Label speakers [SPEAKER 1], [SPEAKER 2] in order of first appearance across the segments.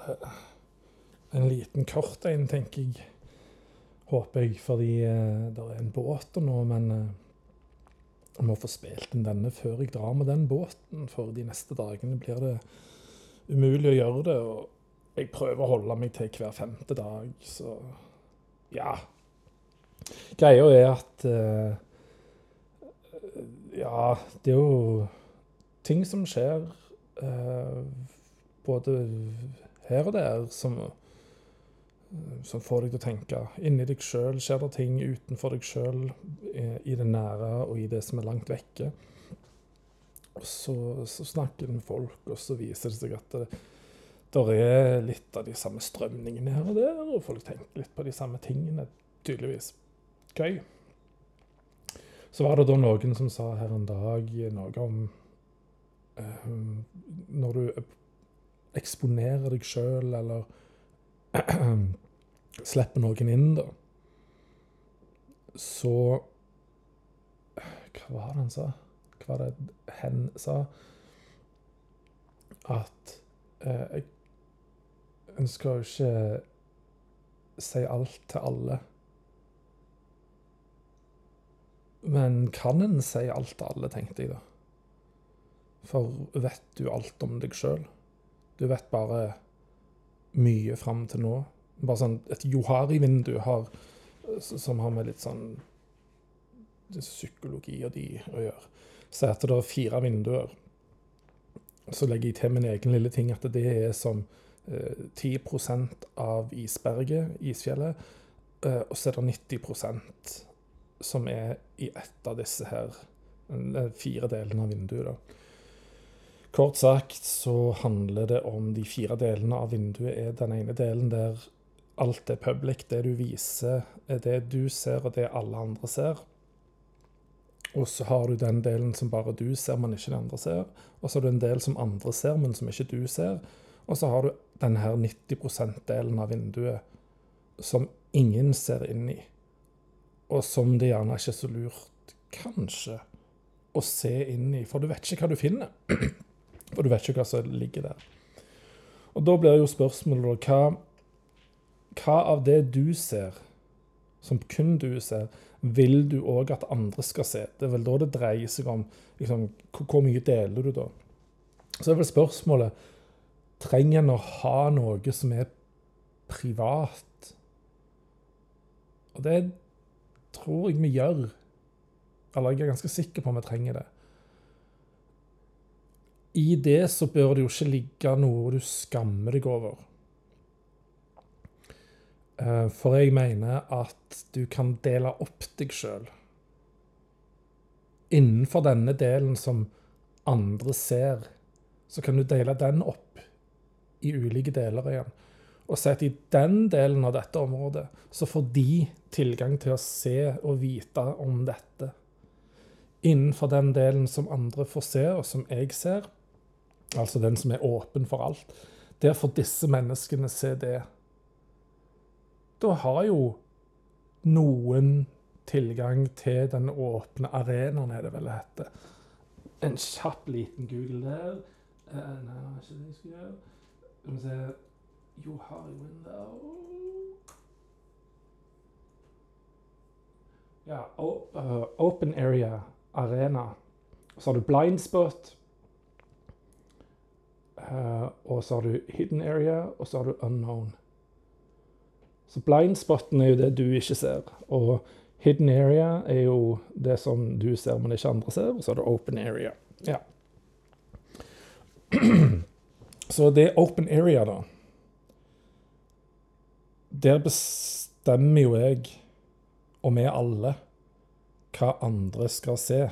[SPEAKER 1] det en liten kort en, tenker jeg. Håper jeg, fordi eh, det er en båt nå, men eh, jeg må få spilt inn denne før jeg drar med den båten. For de neste dagene blir det umulig å gjøre det. Og jeg prøver å holde meg til hver femte dag, så ja. Greia er at eh, Ja, det er jo ting som skjer eh, både her og der, som som får deg til å tenke. Inni deg sjøl skjer det ting utenfor deg sjøl, i det nære og i det som er langt vekke. Og så, så snakker du med folk, og så viser det seg at det, det er litt av de samme strømningene her og der, og folk tenker litt på de samme tingene, tydeligvis. Gøy. Så var det da noen som sa her en dag noe om um, Når du eksponerer deg sjøl, eller slipper noen inn, da, så Hva var det han sa? Hva var det hen sa? At eh, En skal jo ikke si alt til alle. Men kan en si alt til alle, tenkte jeg da. For vet du alt om deg sjøl? Du vet bare mye fram til nå. Bare sånn et Johari-vindu har, som har med litt sånn psykologi og de å gjøre. Så at det er fire vinduer. Så legger jeg til min egen lille ting at det er som eh, 10% av isberget, isfjellet. Eh, og så er det 90% som er i ett av disse her fire delene av vinduet. da. Kort sagt så handler det om de fire delene av vinduet er den ene delen der alt er public. Det du viser, er det du ser, og det alle andre ser. Og så har du den delen som bare du ser, men ikke de andre ser. Og så har du en del som andre ser, men som ikke du ser. Og så har du denne her 90 %-delen av vinduet som ingen ser inn i. Og som det gjerne ikke er så lurt, kanskje, å se inn i. For du vet ikke hva du finner. For du vet ikke hva som ligger der. Og da blir jo spørsmålet hva, hva av det du ser, som kun du ser, vil du òg at andre skal se? Det er vel da det dreier seg om liksom, hvor mye deler du da? Så er vel spørsmålet trenger en å ha noe som er privat? Og det tror jeg vi gjør. Eller jeg er ganske sikker på om vi trenger det i det så bør det jo ikke ligge noe du skammer deg over. Eh, for jeg mener at du kan dele opp deg sjøl. Innenfor denne delen som andre ser, så kan du dele den opp i ulike deler igjen. Og si at i den delen av dette området så får de tilgang til å se og vite om dette. Innenfor den delen som andre får se, og som jeg ser, altså den som er åpen for alt, der får disse menneskene se det. Da har jo noen tilgang til den åpne arenaen, er det vel det heter. En kjapp liten Google der. Uh, nei, ikke det jeg skal gjøre. Skal vi se Johari Window Ja, uh, Open Area Arena. Så har du Blindspot. Uh, og så har du hidden area, og så har du unknown. Så blindspotten er jo det du ikke ser. Og hidden area er jo det som du ser, men ikke andre ser. Og så har du open area. Ja. Så det er open area, da. Der bestemmer jo jeg, og vi alle, hva andre skal se.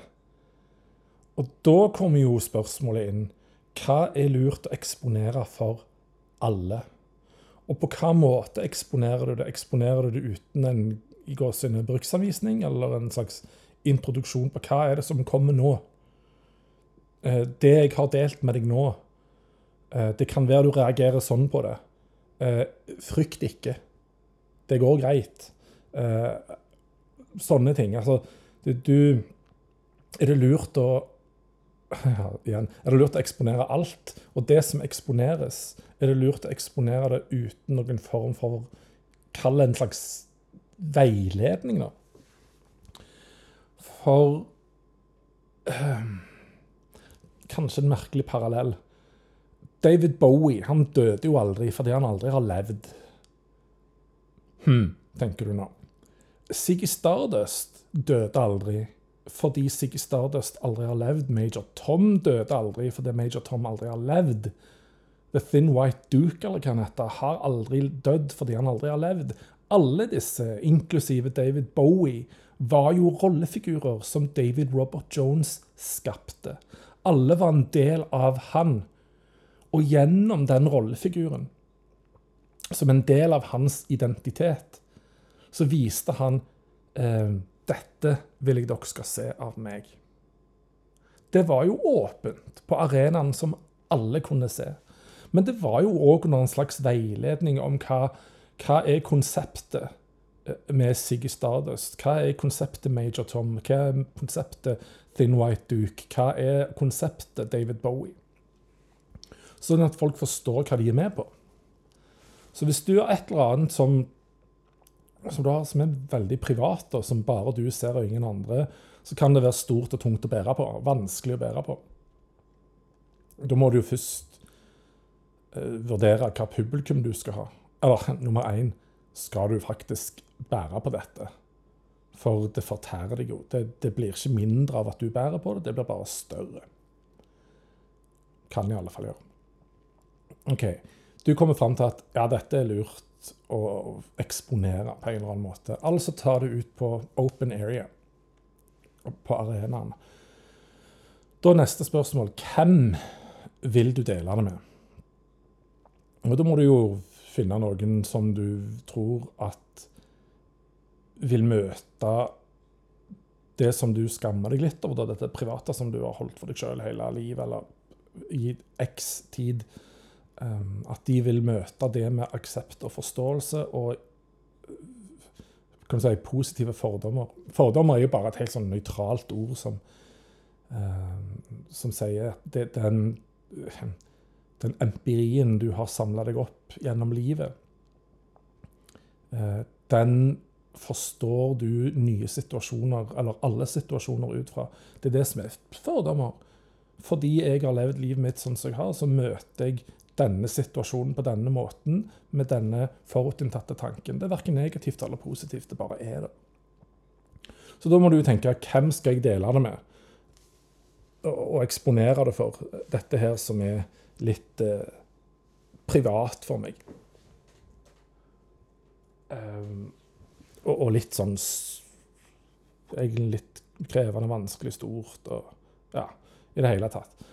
[SPEAKER 1] Og da kommer jo spørsmålet inn hva er lurt å eksponere for alle? Og på hva måte eksponerer du det? Eksponerer du det uten en i gåsehudene bruksanvisning, eller en slags introduksjon på hva er det som kommer nå? Eh, det jeg har delt med deg nå, eh, det kan være du reagerer sånn på det. Eh, frykt ikke. Det går greit. Sånne ting. Altså, du Er det lurt å ja, igjen, Er det lurt å eksponere alt? Og det som eksponeres, er det lurt å eksponere det uten noen form for Kall det en slags veiledning, da. For øh, Kanskje en merkelig parallell. David Bowie han døde jo aldri fordi han aldri har levd. Hm, tenker du nå. Siggy Stardust døde aldri fordi Siggy Stardust aldri har levd. Major Tom døde aldri fordi Major Tom aldri har levd. The Thin White Duke eller hva han heter, har aldri dødd fordi han aldri har levd. Alle disse, inklusive David Bowie, var jo rollefigurer som David Robert Jones skapte. Alle var en del av han. Og gjennom den rollefiguren, som en del av hans identitet, så viste han eh, dette vil jeg dere skal se av meg. Det var jo åpent på arenaen som alle kunne se. Men det var jo òg noen en slags veiledning om hva, hva er konseptet eh, med Siggy Stardust. Hva er konseptet Major Tom? Hva er konseptet Thin White Duke? Hva er konseptet David Bowie? Sånn at folk forstår hva de er med på. Så hvis du har et eller annet som som, har, som er veldig privat, og som bare du ser og ingen andre, så kan det være stort og tungt å bære på. Vanskelig å bære på. Da må du jo først eh, vurdere hva publikum du skal ha. Eller nummer én skal du faktisk bære på dette? For det fortærer deg jo. Det, det, blir ikke mindre av at du bærer på det, det blir bare større. Kan i alle fall gjøre. OK. Du kommer fram til at ja, dette er lurt å eksponere på en eller annen måte. Altså ta det ut på open area, på arenaen. Da neste spørsmål hvem vil du dele det med? Og Da må du jo finne noen som du tror at vil møte det som du skammer deg litt over, dette private som du har holdt for deg sjøl hele livet, eller i x tid. Um, at de vil møte det med aksept og forståelse og kan si, positive fordommer. Fordommer er jo bare et helt sånn nøytralt ord som, um, som sier at det, den, den empirien du har samla deg opp gjennom livet, uh, den forstår du nye situasjoner, eller alle situasjoner, ut fra. Det er det som er fordommer. Fordi jeg har levd livet mitt sånn som jeg har, så møter jeg denne situasjonen på denne måten, med denne forutinntatte tanken. Det er verken negativt eller positivt, det bare er det. Så da må du tenke hvem skal jeg dele det med? Og eksponere det for. Dette her som er litt eh, privat for meg. Um, og, og, litt sånn Egentlig litt krevende, vanskelig, stort og Ja, i det hele tatt.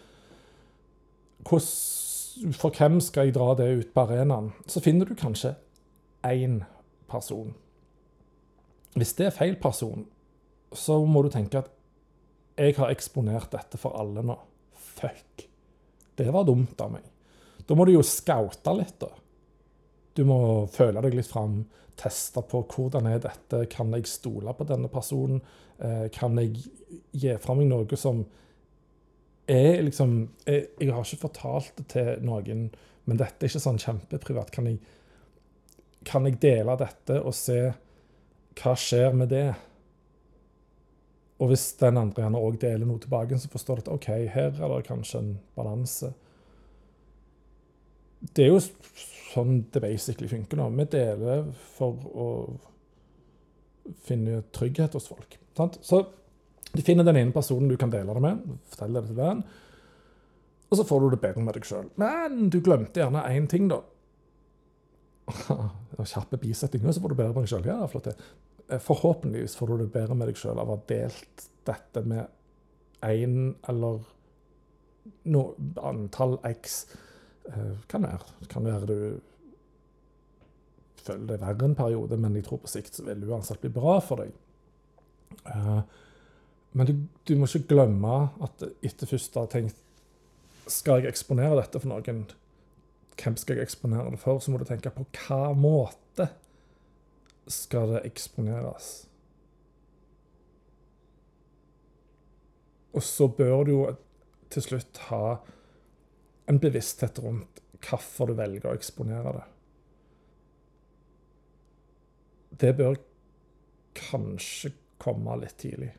[SPEAKER 1] Hvordan for hvem skal jeg dra det ut på arenaen? Så finner du kanskje én person. Hvis det er feil person, så må du tenke at jeg har eksponert dette for alle nå. Fuck. Det var dumt av meg. Da må du jo scoute litt, da. Du må føle deg litt fram, teste på hvordan er dette, kan jeg stole på denne personen? Eh, kan jeg gi fra meg noe som er liksom jeg, jeg, har ikke fortalt det til noen, men dette er ikke sånn kjempeprivat. Kan jeg, kan jeg dele dette og se hva skjer med det? Og hvis den andre gjerne òg deler noe tilbake, så forstår du at OK, her er det kanskje en balanse. Det er jo sånn det basically funker nå. Vi deler for å finne trygghet hos folk. Sant? Så du finner den ene personen du kan dele det med. forteller det til den, Og så får du det bedre med deg sjøl. Men du glemte gjerne én ting, da. Kjappe bisetninger, så får du bedre med deg sjøl. Ja. Eh, forhåpentligvis får du det bedre med deg sjøl av å ha delt dette med én eller no, antall x. Uh, kan være. Kan være du føler det verre en periode, men jeg tror på sikt så vil det uansett bli bra for deg. Men du, du, må ikke glemme at etter først å ha tenkt Skal jeg eksponere dette for noen? Hvem skal jeg eksponere det for? Så må du tenke på hva måte skal det eksponeres? Og så bør du jo til slutt ha en bevissthet rundt hvorfor du velger å eksponere det. Det bør kanskje komme litt tidlig.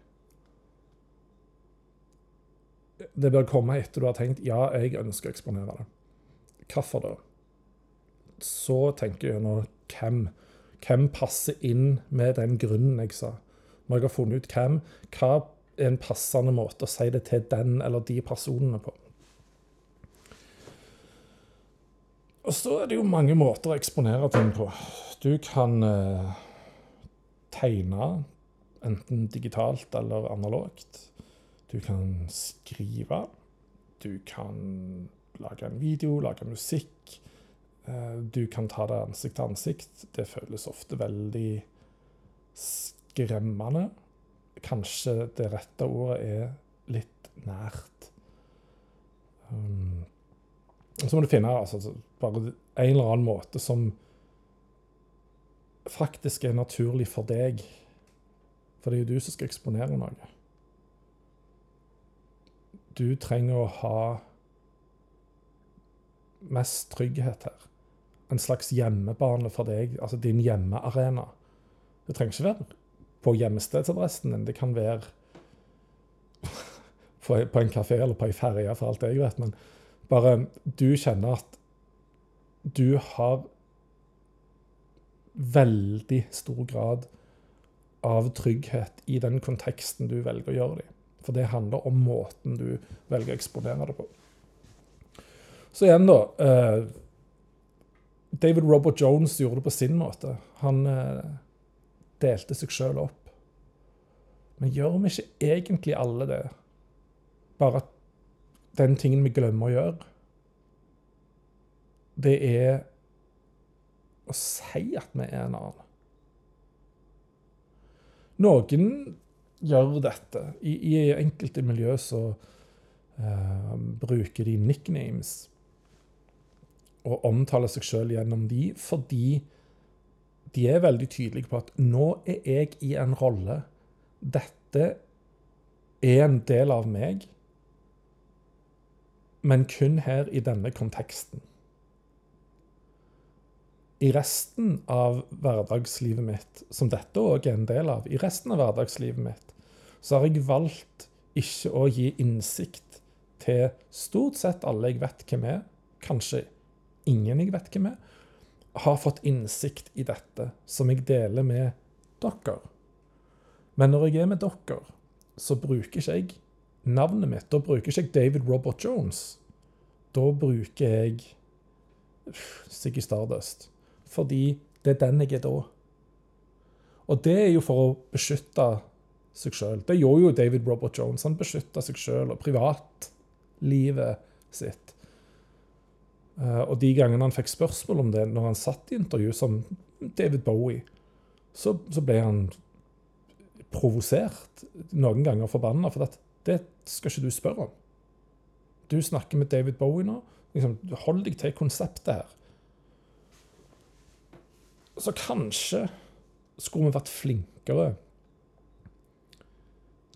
[SPEAKER 1] Det bør komme etter du har tenkt ja, jeg ønsker å eksponere det. Hvorfor da? Så tenker jeg nå hvem. Hvem passer inn med den grunnen jeg sa? Når jeg har funnet ut hvem, hva er en passende måte å si det til den eller de personene på? Og så er det jo mange måter å eksponere ting på. Du kan eh, tegne, enten digitalt eller analogt. Du kan skrive. Du kan lage en video, lage musikk. Eh, du kan ta det ansikt til ansikt. Det føles ofte veldig skremmende. Kanskje det rette ordet er litt nært. Um, så må du finne altså, bare en eller annen måte som faktisk er naturlig for deg. For det er jo du som skal eksponere noe. Du trenger å ha mest trygghet her. En slags hjemmebane for deg, altså din hjemmearena. Det trenger ikke være på hjemstedsadressen din. Det kan være på en kafé eller på ei ferje, for alt jeg vet. Men bare du kjenner at du har veldig stor grad av trygghet i den konteksten du velger å gjøre det i. For det handler om måten du velger å eksponere det på. Så igjen, da. Eh, David Robert Jones gjorde det på sin måte. Han eh, delte seg sjøl opp. Men gjør vi ikke egentlig alle det? Bare at den tingen vi glemmer å gjøre, det er å si at vi er en annen. Noen gjør dette. I, i enkelte miljø så uh, bruker de nicknames og omtaler seg sjøl gjennom de fordi de er veldig tydelige på at nå er jeg i en rolle. Dette er en del av meg, men kun her i denne konteksten. I resten av hverdagslivet mitt, som dette òg er en del av, i resten av hverdagslivet mitt, så har jeg valgt ikke å gi innsikt til stort sett alle jeg vet hvem er, kanskje ingen jeg vet hvem er, har fått innsikt i dette, som jeg deler med dere. Men når jeg er med dere, så bruker ikke jeg navnet mitt. Da bruker ikke jeg David Robert Jones. Da bruker jeg Siggy Stardust. Fordi det er den jeg er da. Og det er jo for å beskytte seg sjøl. Det gjorde jo David Robert Jones. Han beskytta seg sjøl og privatlivet sitt. Eh, og de gangene han fikk spørsmål om det når han satt i intervju som David Bowie, så, så ble han provosert, noen ganger forbanna, for at det skal ikke du spørre om. Du snakker med David Bowie nå. Liksom, hold deg til konseptet her. Så kanskje skulle vi vært flinkere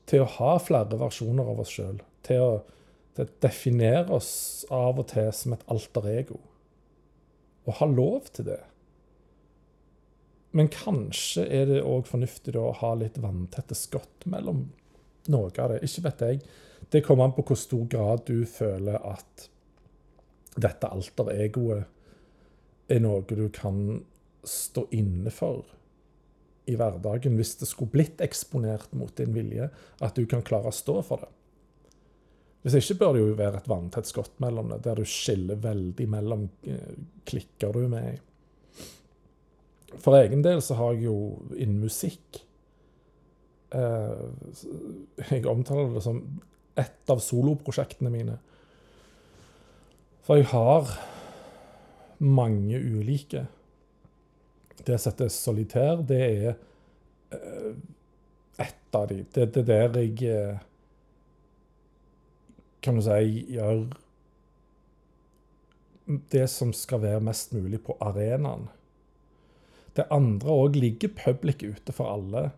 [SPEAKER 1] til å ha flere versjoner av oss sjøl. Til å definere oss av og til som et alter ego. Og ha lov til det. Men kanskje er det òg fornuftig å ha litt vanntette skott mellom noe av det. Ikke vet jeg. Det kommer an på hvor stor grad du føler at dette alter egoet er noe du kan stå inne for i hverdagen hvis det skulle blitt eksponert mot din vilje. At du kan klare å stå for det. Hvis ikke bør det jo være et vanntett skott mellom det, der du skiller veldig mellom eh, klikker du med. For egen del så har jeg jo innen musikk eh, Jeg omtaler det som ett av soloprosjektene mine. For jeg har mange ulike. Det som heter solitær, det er uh, ett av de. Det er der jeg eh, kan du si, gjør det som skal være mest mulig på arenaen. Det andre òg ligger public ute for alle,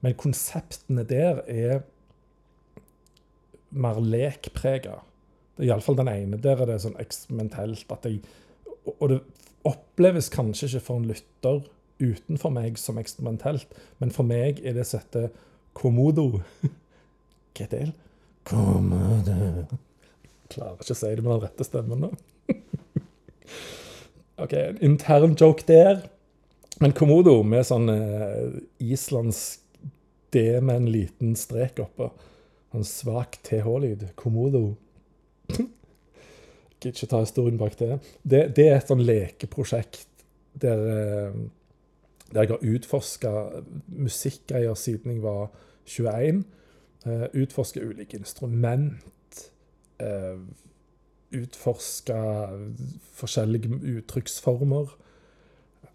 [SPEAKER 1] men konseptene der er mer lekprega. Iallfall den ene. Der er det sånn eksperimentelt at jeg Og det oppleves kanskje ikke for en lytter utenfor meg som eksperimentelt, men for meg er det sette komodo. Hva er det? Komodo Klarer ikke å si det med den rette stemmen nå. OK, en intern joke der. Men komodo med sånn eh, islandsk D med en liten strek oppå. En svak TH-lyd. Komodo. Gidder ikke ta historien bak det. det. det. er et sånn lekeprosjekt der, eh, der jeg har utforska musikkgreier siden jeg var 21. Uh, utforska ulike instrument. Uh, utforska forskjellige uttrykksformer.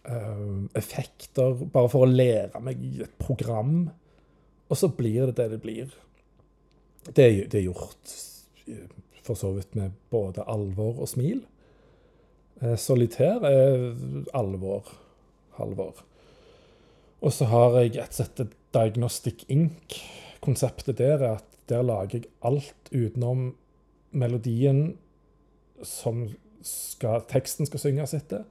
[SPEAKER 1] Uh, effekter. Bare for å lære meg et program. Og så blir det det det blir. Det, det er gjort for så vidt med både alvor og smil. Eh, solitær er alvor, halvor. Og så har jeg et sett Diagnostic Ink. Konseptet der er at der lager jeg alt utenom melodien som skal, teksten skal synges etter.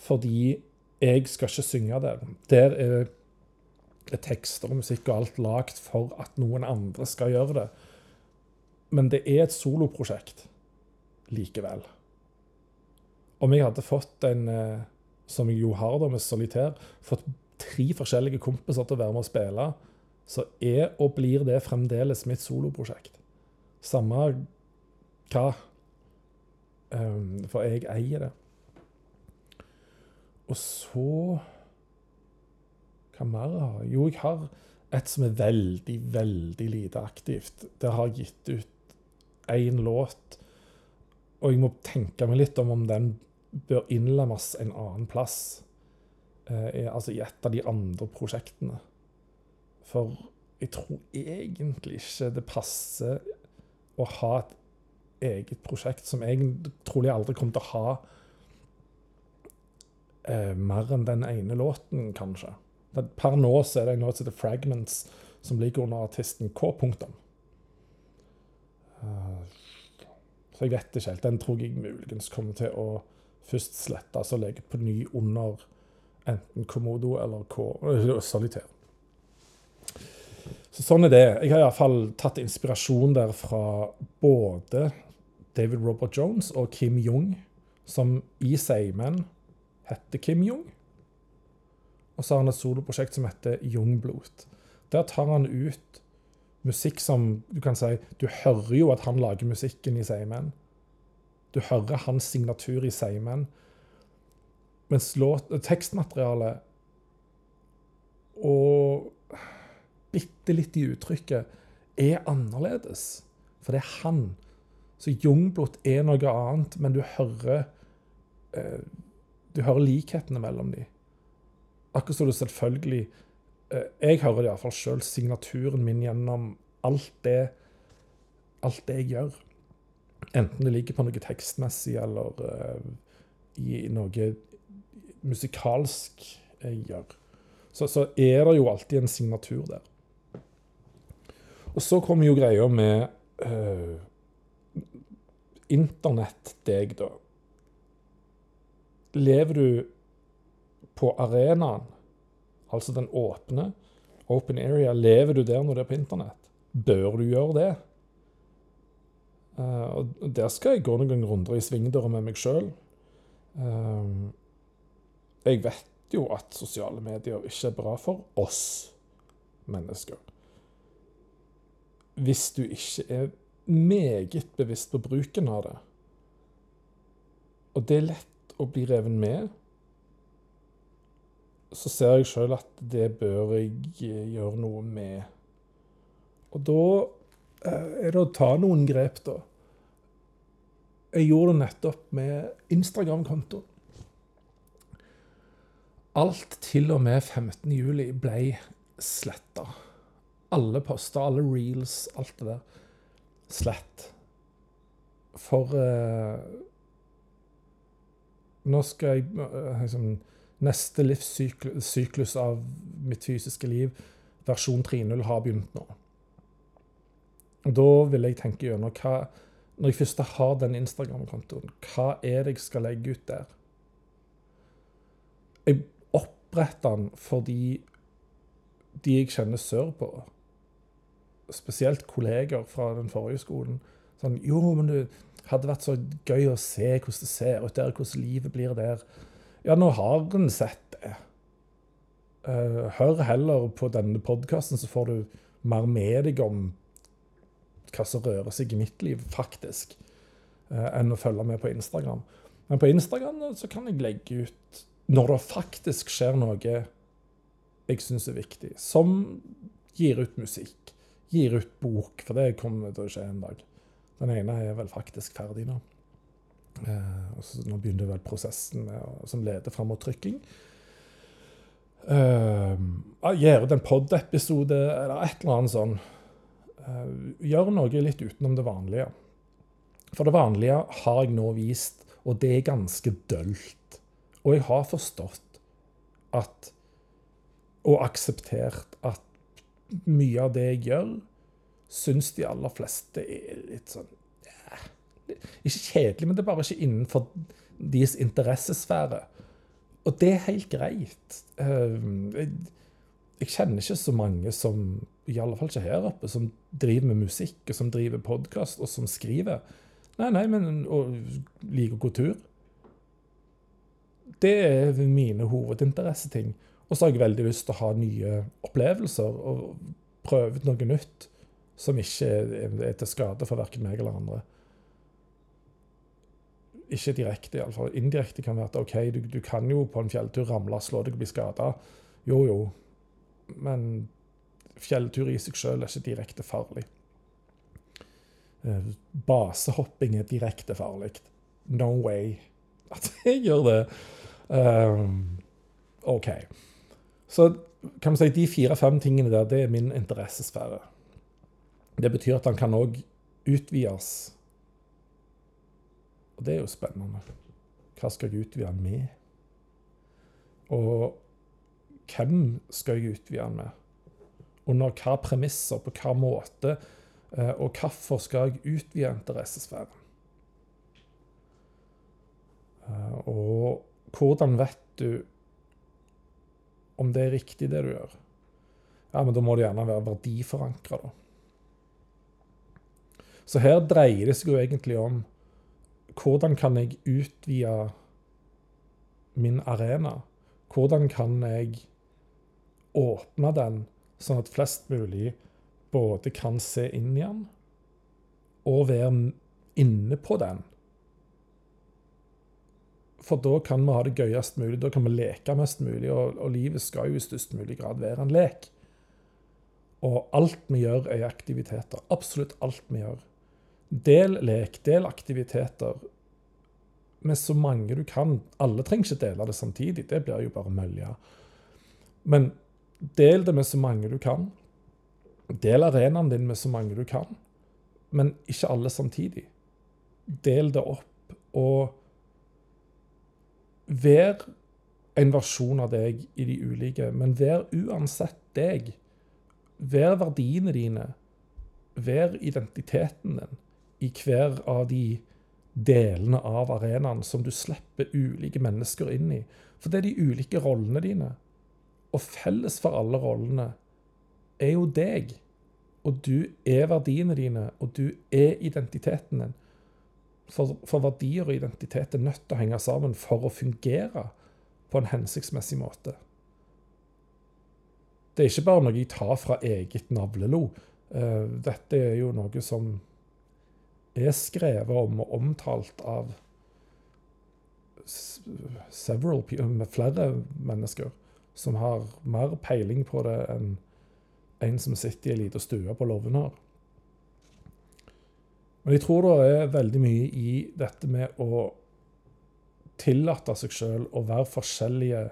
[SPEAKER 1] Fordi jeg skal ikke synge der. Der er, er tekster og musikk og alt lagd for at noen andre skal gjøre det. Men det er et soloprosjekt likevel. Om jeg hadde fått en, eh, som jeg jo har da med solitær, fått tre forskjellige kompiser til å være med og spille, så er og blir det fremdeles mitt soloprosjekt. Samme hva. Um, for jeg eier det. Og så Hva mer har jeg? Jo, jeg har et som er veldig, veldig lite aktivt. Det har jeg gitt ut én låt, og jeg må tenke meg litt om om den bør innlemmes en annen plass. Eh, altså i et av de andre prosjektene. For jeg tror egentlig ikke det passer å ha et eget prosjekt som jeg trolig aldri kommer til å ha eh, mer enn den ene låten, kanskje. Per nå så er det en låt som heter 'Fragments', som ligger under artisten K. punktum. Så jeg vet ikke helt. Den tror jeg muligens kommer til å først slette, altså legge på ny under enten Komodo eller K, Solitaire. Så sånn er det. Jeg har iallfall tatt inspirasjon der fra både David Robert Jones og Kim Jong, som i Seimen heter Kim Jong. Og så har han et soloprosjekt som heter Jungblot. Der tar han ut musikk som du kan si Du hører jo at han lager musikken i Seimen. Du hører hans signatur i Seimen. Mens låt, tekstmaterialet og bitte litt i uttrykket er annerledes. For det er han. Så Jungblot er noe annet, men du hører eh, Du hører likhetene mellom dem. Akkurat som du selvfølgelig jeg hører det iallfall sjøl, signaturen min gjennom alt det, alt det jeg gjør. Enten det ligger på noe tekstmessig eller uh, i noe musikalsk jeg gjør. Så, så, er det jo alltid en signatur der. Og så kommer jo greia med uh, internett-deg, da. Lever du på arenaen altså den åpne, open area, lever du der når det er på internett? Bør du gjøre det? Uh, og Der skal jeg gå noen runder i svingdøra med meg sjøl. Uh, eh, jeg vet jo at sosiale medier ikke er bra for oss mennesker. Hvis du ikke er meget bevisst på bruken av det. Og det er lett å bli reven med så ser jeg sjøl at det bør jeg eh, gjøre noe med. Og da eh, er det å ta noen grep, da. Jeg gjorde det nettopp med Instagram-konto. Alt til og med 15. juli ble sletta. Alle poster, alle reels, alt det der. Slett. For uh, Nå skal jeg uh, liksom Neste livssyklus av mitt fysiske liv, versjon 3.0, har begynt nå. Da vil jeg tenke gjennom hva, når jeg først har den Instagram-kontoen, hva er det jeg skal legge ut der? Jeg oppretter den fordi de jeg kjenner sørpå, spesielt kolleger fra den forrige skolen, sånn Jo, men det hadde vært så gøy å se hvordan det ser ut der, hvordan livet blir der. Ja, nå har en sett det. Uh, hør heller på denne podkasten, så får du mer med deg om hva som rører seg i mitt liv, faktisk, uh, enn å følge med på Instagram. Men på Instagram så kan jeg legge ut når det faktisk skjer noe jeg syns er viktig, som gir ut musikk, gir ut bok, for det kommer til å skje en dag. Den ene er vel faktisk ferdig nå. Uh, nå begynner vel prosessen med, som leder fram mot trykking. Uh, gjøre en pod-episode eller et eller annet sånn. Uh, gjør noe litt utenom det vanlige. For det vanlige har jeg nå vist, og det er ganske dølt. Og jeg har forstått at Og akseptert at mye av det jeg gjør, syns de aller fleste er litt sånn Ikke kjedelig, men det er bare ikke innenfor deres interessesfære. Og det er helt greit. Ehm, jeg kjenner ikke så mange som, i alle fall ikke her oppe, som driver med musikk, og som driver podkast, og som skriver. Nei, nei, men og liker å gå tur. Det er mine hovedinteresseting. Og så har jeg veldig lyst til å ha nye opplevelser og prøve ut noe nytt som ikke er til skade for verken meg eller andre. Ikke direkte, iallfall. Indirekte kan være at OK, du, du, kan jo på en fjelltur ramle, slå deg og bli skada. Jo, jo. Men fjelltur i seg sjøl er ikke direkte farlig. Eh, basehopping er direkte farlig. No way at jeg gjør det. Um, OK. Så kan vi si de fire-fem tingene der, det er min interessesfære. Det betyr at han kan òg utvides. Og det er jo spennende. Hva skal jeg utvide den med? Og hvem skal jeg utvide den med? Under hva premisser, på hva måte? Eh, og hvorfor skal jeg utvide interessesfæren? Eh, og hvordan vet du om det er riktig, det du gjør? Ja, men da må det gjerne være verdiforankra, da. Så her dreier det seg jo egentlig om hvordan kan jeg utvide min arena? Hvordan kan jeg åpne den, sånn at flest mulig både kan se inn i den og være inne på den? For da kan vi ha det gøyest mulig, da kan vi leke mest mulig, og, og livet skal jo i størst mulig grad være en lek. Og alt vi gjør, er aktiviteter. Absolutt alt vi gjør. Del lek, del aktiviteter med så mange du kan. Alle trenger ikke dele det samtidig, det blir jo bare mølja. Men del det med så mange du kan. Del arenaen din med så mange du kan, men ikke alle samtidig. Del det opp, og vær en versjon av deg i de ulike, men vær uansett deg. Vær verdiene dine. Vær identiteten din i hver av de delene av arenaen som du slipper ulike mennesker inn i. For det er de ulike rollene dine. Og felles for alle rollene er jo deg. Og du er verdiene dine, og du er identiteten din. For, for verdier og identitet er nødt til å henge sammen for å fungere på en hensiktsmessig måte. Det er ikke bare noe jeg tar fra eget navlelo. Eh, dette er jo noe som er skrevet om og omtalt av several, med flere mennesker som har mer peiling på det enn en som sitter i ei lita stue på låven her. Men jeg tror det er veldig mye i dette med å tillate seg sjøl å være forskjellige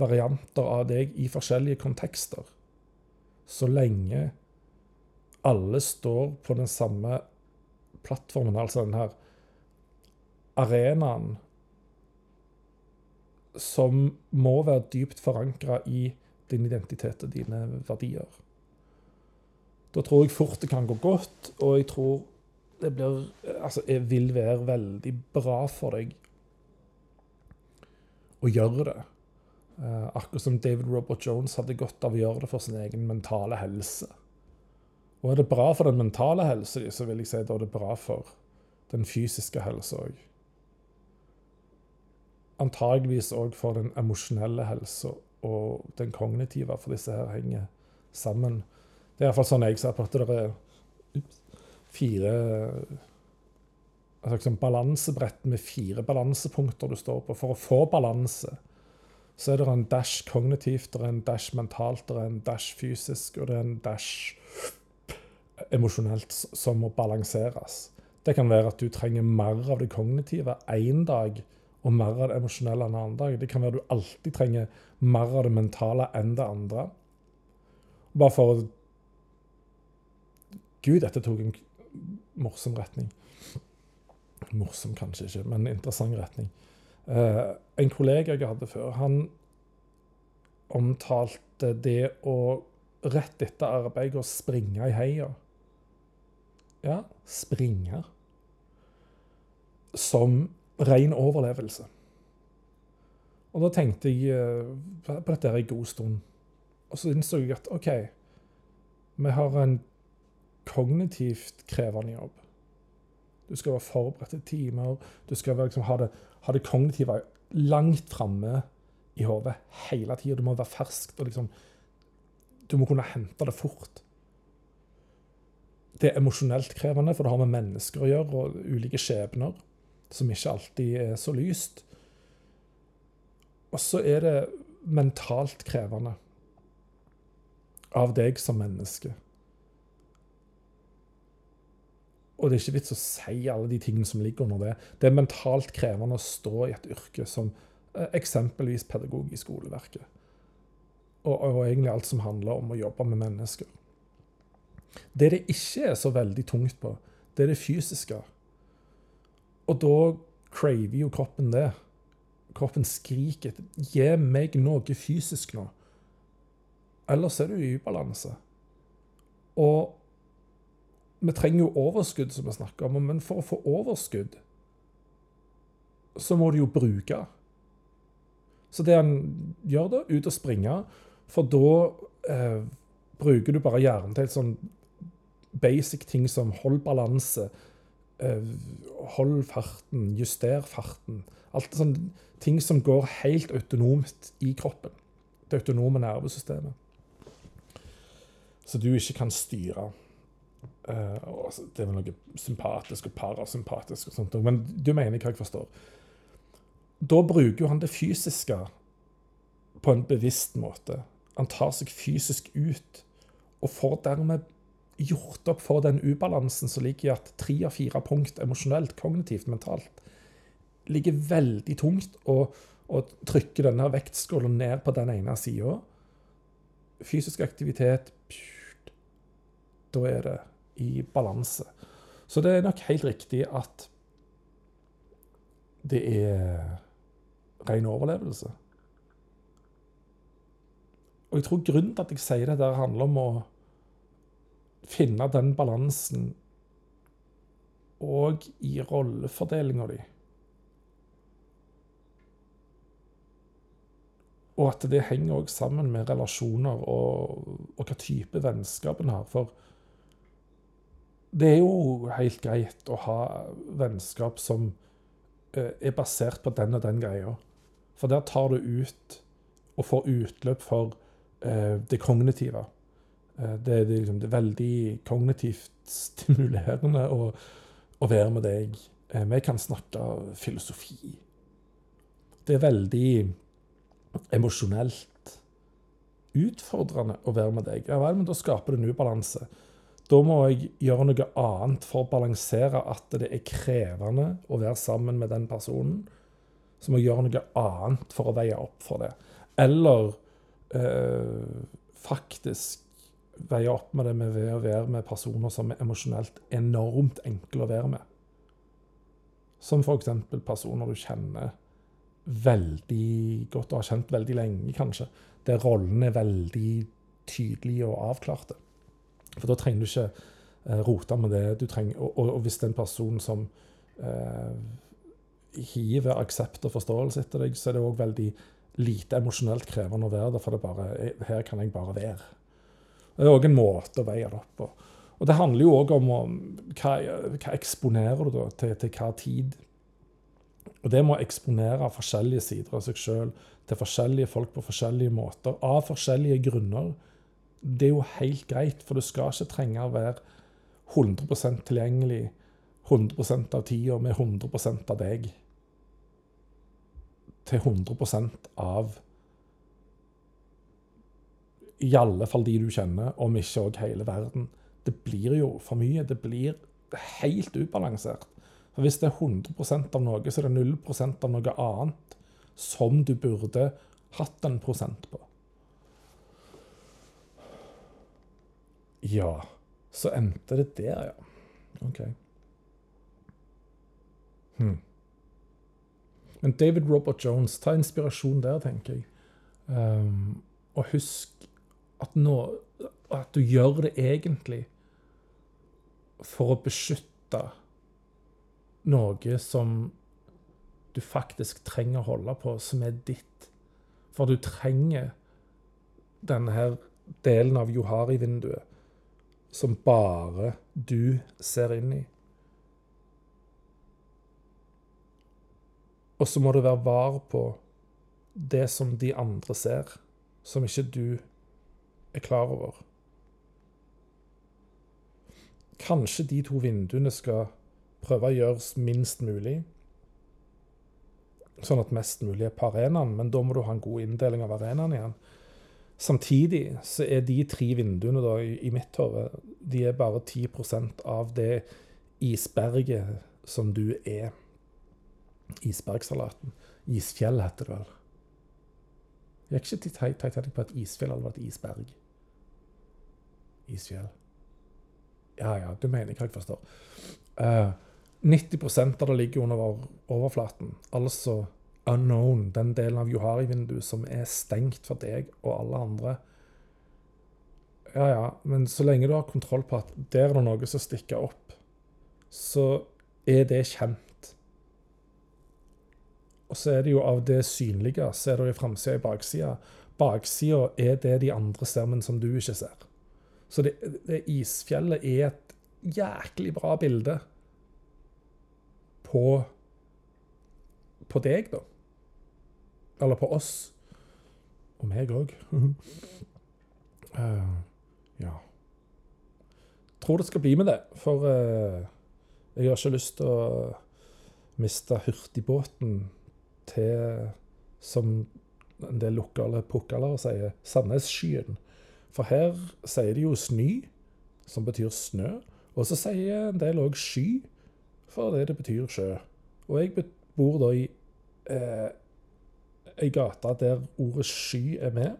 [SPEAKER 1] varianter av deg i forskjellige kontekster. Så lenge alle står på den samme plattformen, altså den her arenaen som må være dypt forankra i din identitet og dine verdier. Da tror jeg fort det kan gå godt, og jeg tror det blir Altså, jeg vil være veldig bra for deg å gjøre det. Uh, akkurat som David Robert Jones hadde godt av å gjøre det for sin egen mentale helse. Og er det bra for den mentale helsa så vil jeg si er det bra for den fysiske helsa òg. Antageligvis òg for den emosjonelle helsa og den kognitive, for disse her henger sammen. Det er iallfall sånn jeg ser på at det er fire altså liksom balansebrett med fire balansepunkter du står på. For å få balanse så er det en dash kognitivt, det er en dash mentalt, det er en dash fysisk, og det er en dash emosjonelt som må balanseres. Det kan være at du trenger mer av det kognitive én dag og mer av det emosjonelle en annen dag. Det kan være at du alltid trenger mer av det mentale enn det andre. Bare for å Gud, dette tok en morsom retning. Morsom kanskje ikke, men en interessant retning. Uh, en kollega jeg hadde før, han omtalte det å rett etter arbeid å springe i heia. Ja, springe. Som ren overlevelse. Og da tenkte jeg uh, på dette her en god stund. Og så innså jeg at OK, vi har en kognitivt krevende jobb. Du skal være forberedt til timer. Du skal liksom ha, det, ha, det, kognitive langt framme i hodet hele tida. Du må være ferskt. og liksom, Du må kunne hente det fort. Det er emosjonelt krevende, for det har med mennesker å gjøre, og ulike skjebner som ikke alltid er så lyst. Og så er det mentalt krevende av deg som menneske. Og det er ikke vits å si alle de tingene som ligger under det. Det er mentalt krevende å stå i et yrke som eh, eksempelvis pedagog i skoleverket. Og, og, egentlig alt som handler om å jobbe med mennesker. Det det ikke er så veldig tungt på, det er det fysiske. Og da craver jo kroppen det. Kroppen skriker 'gi meg noe fysisk nå'. Ellers er du i ubalanse. Og vi trenger jo overskudd, som vi snakker om, men for å få overskudd så må du jo bruke. Så det han gjør da, ut og springe, for da eh, bruker du bare hjernen til et sånn basic ting som hold balanse, eh, hold farten, juster farten. Alt sånne ting som går helt autonomt i kroppen. Det autonome nervesystemet. Så du ikke kan styre. Uh, det er vel noe sympatisk og parasympatisk, og sånt, men du mener hva jeg forstår. Da bruker han det fysiske på en bevisst måte. Han tar seg fysisk ut, og får dermed gjort opp for den ubalansen som ligger i at tre av fire punkt emosjonelt, kognitivt, mentalt ligger veldig tungt, og, og trykker denne vektskålen ned på den ene sida. Fysisk aktivitet Da er det i balanse. Så det er nok helt riktig at det er ren overlevelse. Og jeg tror grunnen til at jeg sier det der, handler om å finne den balansen og i rollefordelinga di. Og at det henger òg sammen med relasjoner og, og hva type vennskap en har. For det er jo helt greit å ha vennskap som eh, er basert på den og den greia. For der tar du ut og får utløp for eh, det kognitive. Eh, det, det, liksom, det, er veldig kognitivt stimulerende å, å være med deg. Eh, vi kan snakke filosofi. Det er veldig emosjonelt utfordrende å være med deg. Ja vel, men da skaper det en ubalanse. Da må jeg gjøre noe annet for å balansere at det er krevende å være sammen med den personen. Så må jeg gjøre noe annet for å veie opp for det. Eller øh, faktisk veie opp med det med å være med personer som er emosjonelt enormt enkle å være med. Som f.eks. personer du kjenner veldig godt og har kjent veldig lenge, kanskje. Der rollene er veldig tydelige og avklarte. For da trenger du ikke eh, rote med det du trenger. Og, og, hvis det er en person som eh, hiver aksept og forståelse etter deg, så er det òg veldig lite emosjonelt krevende å være der, for det bare, her kan jeg bare være. Det er òg en måte å veie det opp på. Og det handler jo òg om hva, hva eksponerer du da til, til hva tid. Og det må eksponere forskjellige sider av seg sjøl til forskjellige folk på forskjellige måter, av forskjellige grunner. Det er jo helt greit, for du skal ikke trenge å være 100% tilgjengelig 100% av tida med 100% av deg til 100% av i alle fall de du kjenner, om ikke òg hele verden. Det blir jo for mye. Det blir helt ubalansert. For Hvis det er 100% av noe, så er det 0% av noe annet som du burde hatt en prosent på. Ja, så endte det der, ja. OK. Hmm. Men David Robert Jones, ta inspirasjon der, tenker jeg. Um, og husk at, nå, at du gjør det egentlig for å beskytte noe som du faktisk trenger å holde på, som er ditt. For du trenger denne her delen av Johari-vinduet som bare du ser inn i. Og så må du være var på det som de andre ser, som ikke du er klar over. Kanskje de to vinduene skal prøve å gjøres minst mulig, sånn at mest mulig er på arenaen, men da må du ha en god inndeling av arenaen igjen. Samtidig så er de tre vinduene da, i, mitt hode de er bare 10% av det isberget som du er. Isbergsalaten. Isfjell heter det vel. Jeg Gikk ikke Titanic på et isfjell eller et isberg? Isfjell. Ja ja, du mener hva jeg forstår. Uh, 90% av det ligger under overflaten. Altså unknown, den delen av Johari-vinduet som er stengt for deg og alle andre. Ja ja, men så lenge du har kontroll på at der er det noe som stikker opp, så er det kjent. Og så er det jo av det synlige, så er det jo framsida og baksida. Baksida er det de andre ser, men som du ikke ser. Så det, det isfjellet er et jæklig bra bilde på på deg, da. Eller på oss. Og meg òg. uh, ja. Tror det skal bli med det, for uh, jeg har ikke lyst til å miste hurtigbåten til, som en del lokale pukkalere sier, Sandnesskyen. For her sier de jo snø, som betyr snø. Og så sier en del òg sky, for det det betyr sjø. Og jeg bor da i eh, ei gate der ordet sky er med.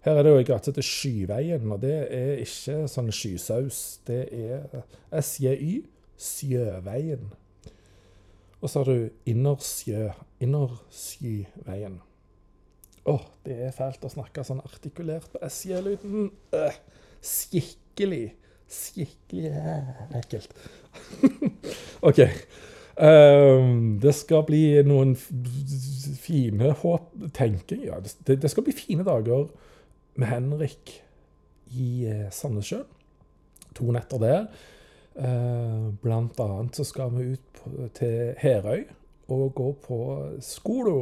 [SPEAKER 1] Her er det jo ei gate til Skyveien, og det er ikke sånn skysaus. Det er SJY, Sjøveien. Og så har du Innersjø, Innerskyveien. Å, oh, det er fælt å snakke sånn artikulert på SJ-lyden. Øh, skikkelig. Skikkelig ekkelt. OK. Um, det skal bli noen fine håp, tenker jeg. Ja, det, det, skal bli fine dager med Henrik i eh, Sandnessjøen. To netter der. Uh, blant annet så skal vi ut på, til Herøy og gå på skolo.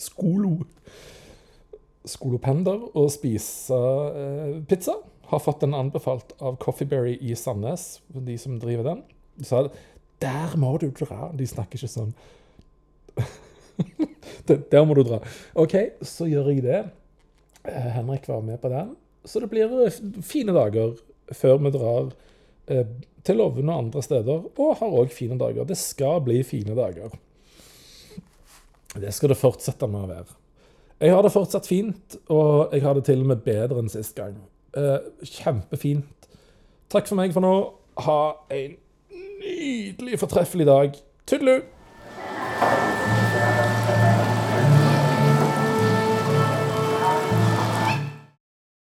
[SPEAKER 1] Skolo. Skolopender og spise uh, pizza. Har fått den anbefalt av Coffeeberry i Sandnes, de som driver den. De sa der må du dra. De snakker ikke sånn. der må du dra. OK, så gjør jeg det. Uh, Henrik var med på den. Så det blir fine dager før vi drar Eh, til Loven og andre steder, og har òg fine dager. Det skal bli fine dager. Det skal det fortsette med å være. Jeg har det fortsatt fint, og jeg har det til og med bedre enn sist gang. Eh, kjempefint. Takk for meg for nå. Ha en nydelig, fortreffelig dag. Tudelu!